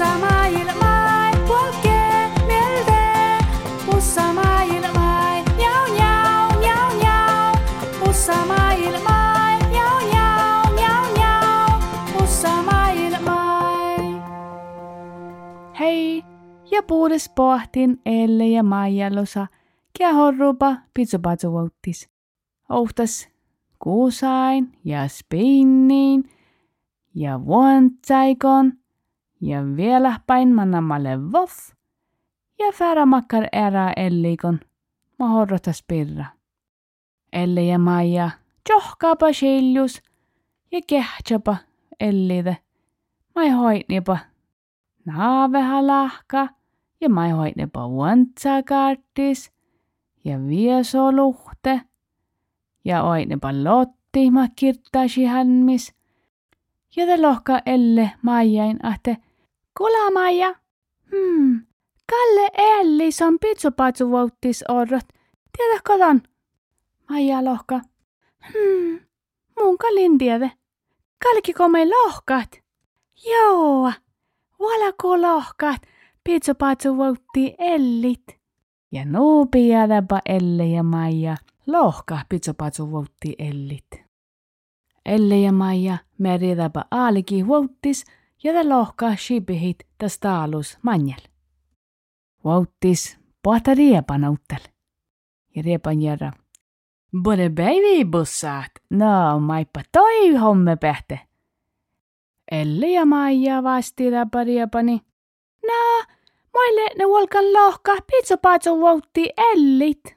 Maailmai. Hei, pohtin Elle ja Maijalosa, kia horrupa pizzopatsuvouttis. Ohtas kuusain ja spinnin ja vuontsaikon ja vielä päin mannamalle voff. Ja färamakkar ära ellikon. Ma horrotas pirra. Elle ja Maija johkaapa shiljus ja kehtsapa ellide. Mai hoitnipa. Naaveha lahka ja mai hoitnipa vuontsakartis ja viesoluhte ja oitnipa lotti ma kirttaisi hänmis. Ja te lohka elle Maijain ahte Kula Maija. Hmm, Kalle Ellis on pizzopatsuvouttis orrot. Tiedä koton? Maija lohka. Hmm, mun kalin tiedä. Kalkiko me lohkat? Joo, valako lohkat? Pizzopatsuvouttii ellit. Ja nuu piadapa Elle ja Maija lohka pizzopatsuvouttii ellit. Elle ja Maija meridapa aaliki vouttis ja te lohka shibihit tas taalus manjel. Vouttis pohta riepan outtel. Ja riepan järra. Både baby bussat. No, maippa toi homme pähte. Elle ja Maija vastidapa riepani. No, moille ne volkan lohka pizzapatsu voutti ellit.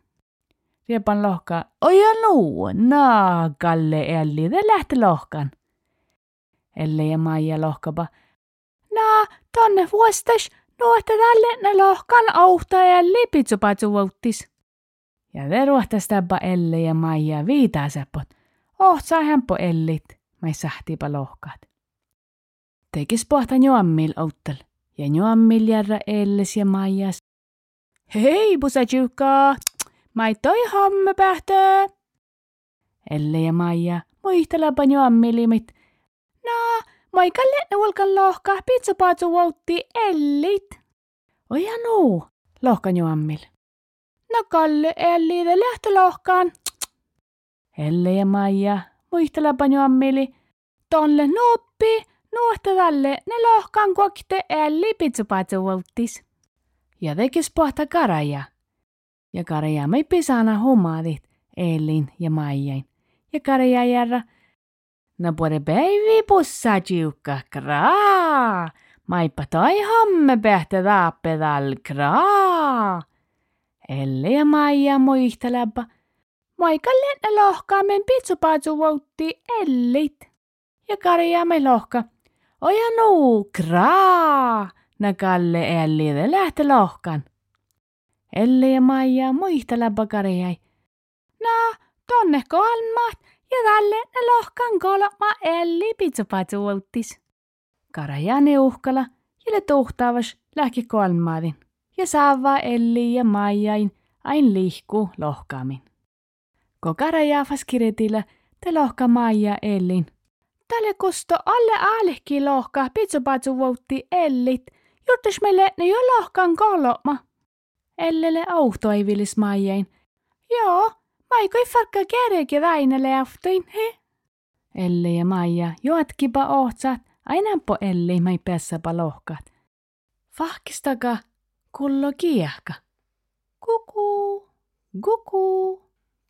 Riepan lohka. Oja nuu, naa Kalle Elli, te lähti lohkan. Elle ja Maija lohkapa. No, tonne vuostas, nuohta tälle ne lohkan auhta Elli pizzapatsu vouttis. Ja te ruohtas Elle ja Maija viitasepot. Ohtsaa hempo ellit, mai sahtipa lohkaat. Tekis pohta juommil outtel. Ja juommil järra Elles ja Maijas. Hei, pusatjukka! Mai toi homme pähtö! Elle ja Maija muistelapa juommilimit. Moikalle ulkan lohka pizzapatsu voutti ellit. Oja nuu, lohkan juommil. No Kalle Elli de lähtölohkaan. Elle ja Maija muistelapa juommili. Tonle nuppi, nuohta tälle ne lohkan kokte Elli pizzapatsu vouttis. Ja tekis pohta karaja. Ja karaja me pisana humaadit Ellin ja Maijain. Ja karaja järra. Puole päivi pussa tiukka kraa. Maippa toi homme pähtä taappedal kraa. Elle ja Maija muistelapa. Moikalle ne lohkaamen pizzapatsu voutti ellit. Ja Karja me lohka. Oja nuu, kraa. Na Kalle Elli de lähte lohkan. Elle ja Maija muistelapa Karjai. No, tonne kolmat ja tälle lohkan kolma Elli pizzapatsu vouttis. Karja ne uhkala ja le tuhtaavas lähki kolmaadin ja saava Elli ja Maijain ain liihku lohkaamin. Ko karajaafas kirjetillä te lohka Maija Ellin. Tälle kusto alle aalehki lohka pizzapatsu voutti Ellit. Juttus meille ne jo lohkan kolma. Ellele auhtoivilis Maijain. Joo, maikoi farkka kereke väinelle aftoin, he? Elle ja Maija joatkipa ohtsat, ainampo Elli mai pessäpä lohkat. Fahkistaka kullo kiehka. Kuku, kuku,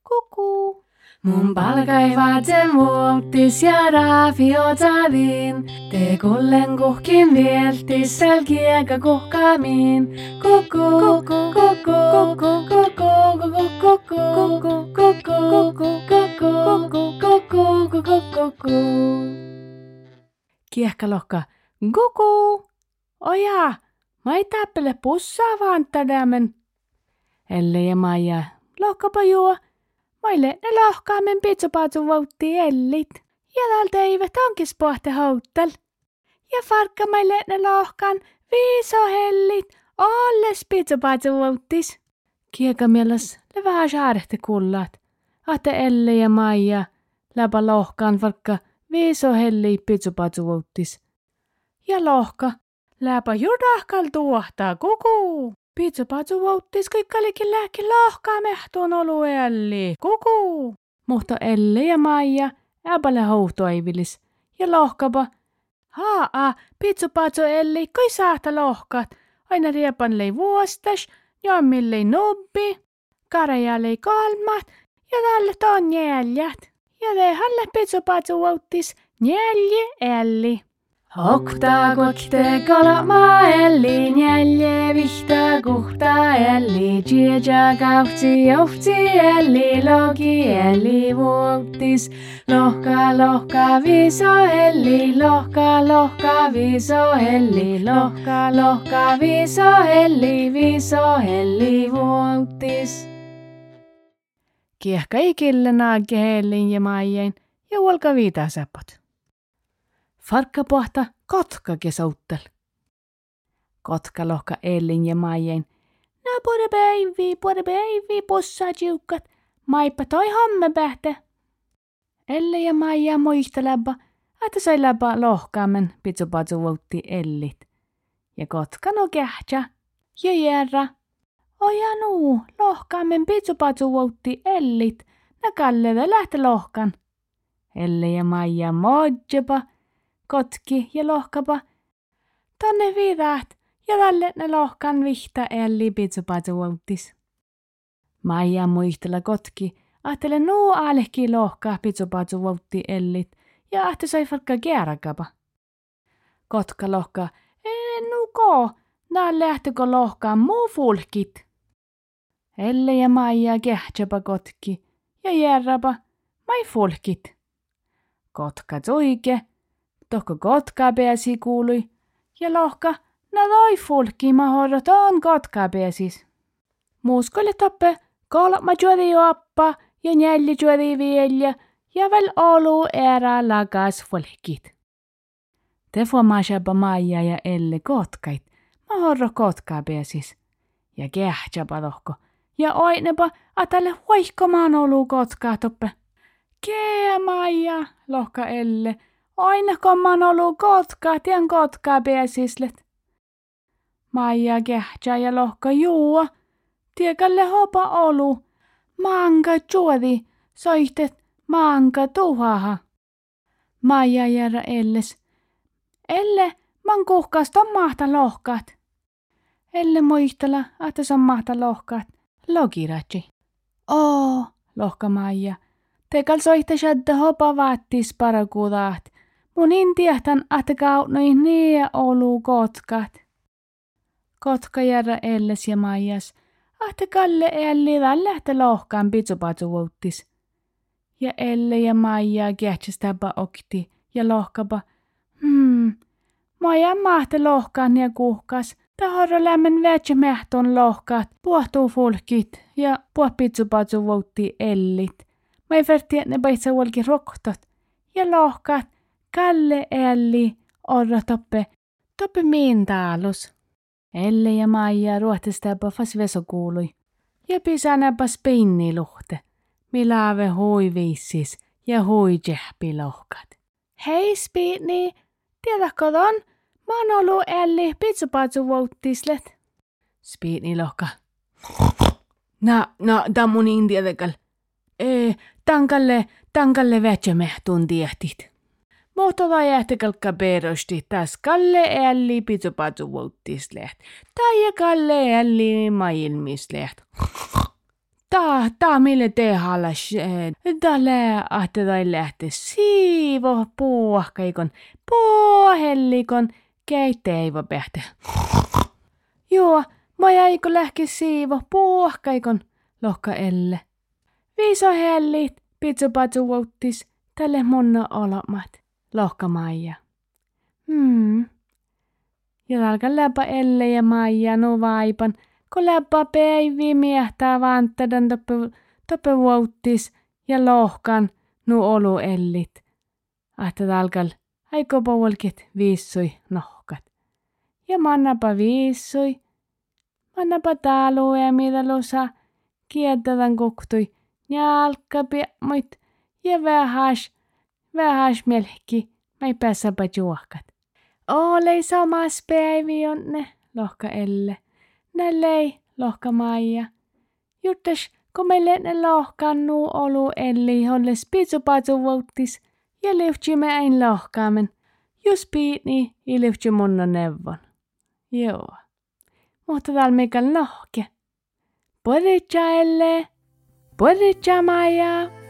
kuku. Mun palkai sen vuottis ja raafi otavin. Te kullen kuhkin vieltis sel kieka kuhkamiin. Kuku, kuku, kuku, kuku, kuku, kuku, kuku, kuku, kuku, kuku, kuku, kuku. Kiehkalohka, kuku. Oja, mä ei täppele pussaa vaan tädämen. Elle ja Maija, lohkapa juo. Maille ne lohkaamen pizzapatsu voutti ellit. Ja täältä eivät onkis pohte houttel. Ja farkka maille ne lohkan viiso hellit. Olles pizzapatsu vouttis. Kieka mielas le vähän saarehte kullat. Ahte Elle ja Maija läpä lohkaan farkka viiso helli pizzapatsu vouttis. Ja lohka Läpä judahkal tuohtaa kuku. Pitso patsu vouttis kaikkalikin lääkki lohkaa mehtuun oluelli. Kuku. Mutta Elle ja Maija äpäle houhtoivilis. Ja lohkapa. Haa, pitso patsu elli, kai saata lohkat. Aina riepan lei vuostas, ja millei nobbi. Karajallei kalmat, ja tälle ton jäljät. Ja tehalle pitso patsu vouttis, njälje elli. Oktagotte kalamaelli, njälje vihta kohtaelli, tjeja kahtsi johtielli, logielli vuoktis. Lohka lohka visoelli, lohka lohka visoelli, lohka lohka visoelli, visoelli vuoktis. Kiehka ikillenä kehelin ja maijen ja huolka viitasapot. Farkka pohta kotka kesouttel. Kotka lohka Ellin ja Maijen. No pure päivi, pure päivi, pussa jiukkat. Maippa toi homme pähte. Elle ja Maija muisteleba, että sai läpä lohkaamen pitsupatsu vuotti Ellit. Ja kotka no kähtsä. Ja järra. Oja nuu, lohkaamen pitsupatsu vuotti Ellit. Na kalleve lähte lohkan. Elle ja Maija modjepa kotki ja lohkapa. Tonne viidaat ja tälle ne lohkan vihta elli pitsupatsuottis. Maija muistella kotki, ahtele nuu alehki lohkaa pitsupatsuotti ellit ja ahte sai falkka käärakapa. Kotka lohka, ee nuko, nää lähtekö lohkaan muu fulkit. Elle ja Maija kähtsäpä kotki ja järrapa, mai fulkit. Kotka tuike, tohko kotka pääsi kuului, ja lohka, na loi fulki mahorot on kotka pääsis. Muuskolle toppe, kolma juodi oppa ja neljä juodi vielä, ja vel olu erä lagas fulkit. Te fuomaasapa Maija ja Elle kotkait, mahorro kotka pääsis. Ja kähtsäpä lohko, ja oinepa, atalle huihkomaan olu kotkaa toppe. Kee Maija, lohka Elle, Aina kun mä oon ollut kotkaa, tien kotkaa pääsislet. Maija kähtsää ja lohka juua. Tiekalle hopa olu. Manka juodi, soihtet manka tuhaha. Maija järä elles. Elle, man kuhkas ton mahta lohkat. Elle muistella, että se on mahta lohkat. Logiratsi. Oo, lohka Maija. Tekal soihte shadda hopa vaattis parakudaat. Mun intiahtan atakau noin niin olu kotkat. Kotka järä elles ja maijas. Ahte kalle elli lähtä lohkaan pitsupatsuvuuttis. Ja elle ja maija kähtsästäpä okti ja lohkapa. Hmm, maija mahte lohkaan ja kuhkas. Tahorro lämmen vätsä mähton lohkaat, puhtuu fulkit ja puh pitsupatsuvuutti ellit. Mä ei verti, että ne paitsa roktot ja lohkaat Kalle Elli orra toppe, toppe miin taalus. Elle ja Maija ruohtistapa fas veso kuului. Ja pisänäpä spinni luhte, milave hui viissis ja hui lohkat. Hei Spinni, tiedätkö ton? Mä oon ollut Elli pizzapatsu vouttislet. Spinni lohka. Na, na, tää mun intiedekal. Ee, tankalle, tankalle vätsämehtun tiehtit. Muhtava jähtikalkka perosti taas Kalle älli pitsupatsu vuottisleht. Tai ja Kalle älli maailmisleht. Ta, ta mille te halas, ahte tai lähte siivo puuhkaikon, puuhellikon, keiteivo pähte. Joo, mä jäikö lähki siivo puuhkaikon, lohka elle. Viiso hellit, pitsupatsu vuottis, tälle monna olamat lohka Maija. Hmm. Ja alkaa läpä Elle ja Maija no vaipan, kun läpä päivi miehtää vanttadan toppe, toppe vuottis ja lohkan nu olu ellit. Ahta alkal aiko pouolkit viissui nohkat. Ja mannapa viissui. Mannapa talu ja mitä kuktui. Ja alka piemmoit ja vähäs vähäs melkki, mä ei päässäpä juokat. Olei samas päivi on ne, lohka Elle. Nällei, lohka Maija. Juttas, kun meille ne lohkannu olu elli holle spitsupatsu vouttis ja liutsimme ein lohkaamen. Jos piitni, i liutsi neuvon. Joo. Mutta täällä Mikael nohke. Poditja Elle. Poditja Maija.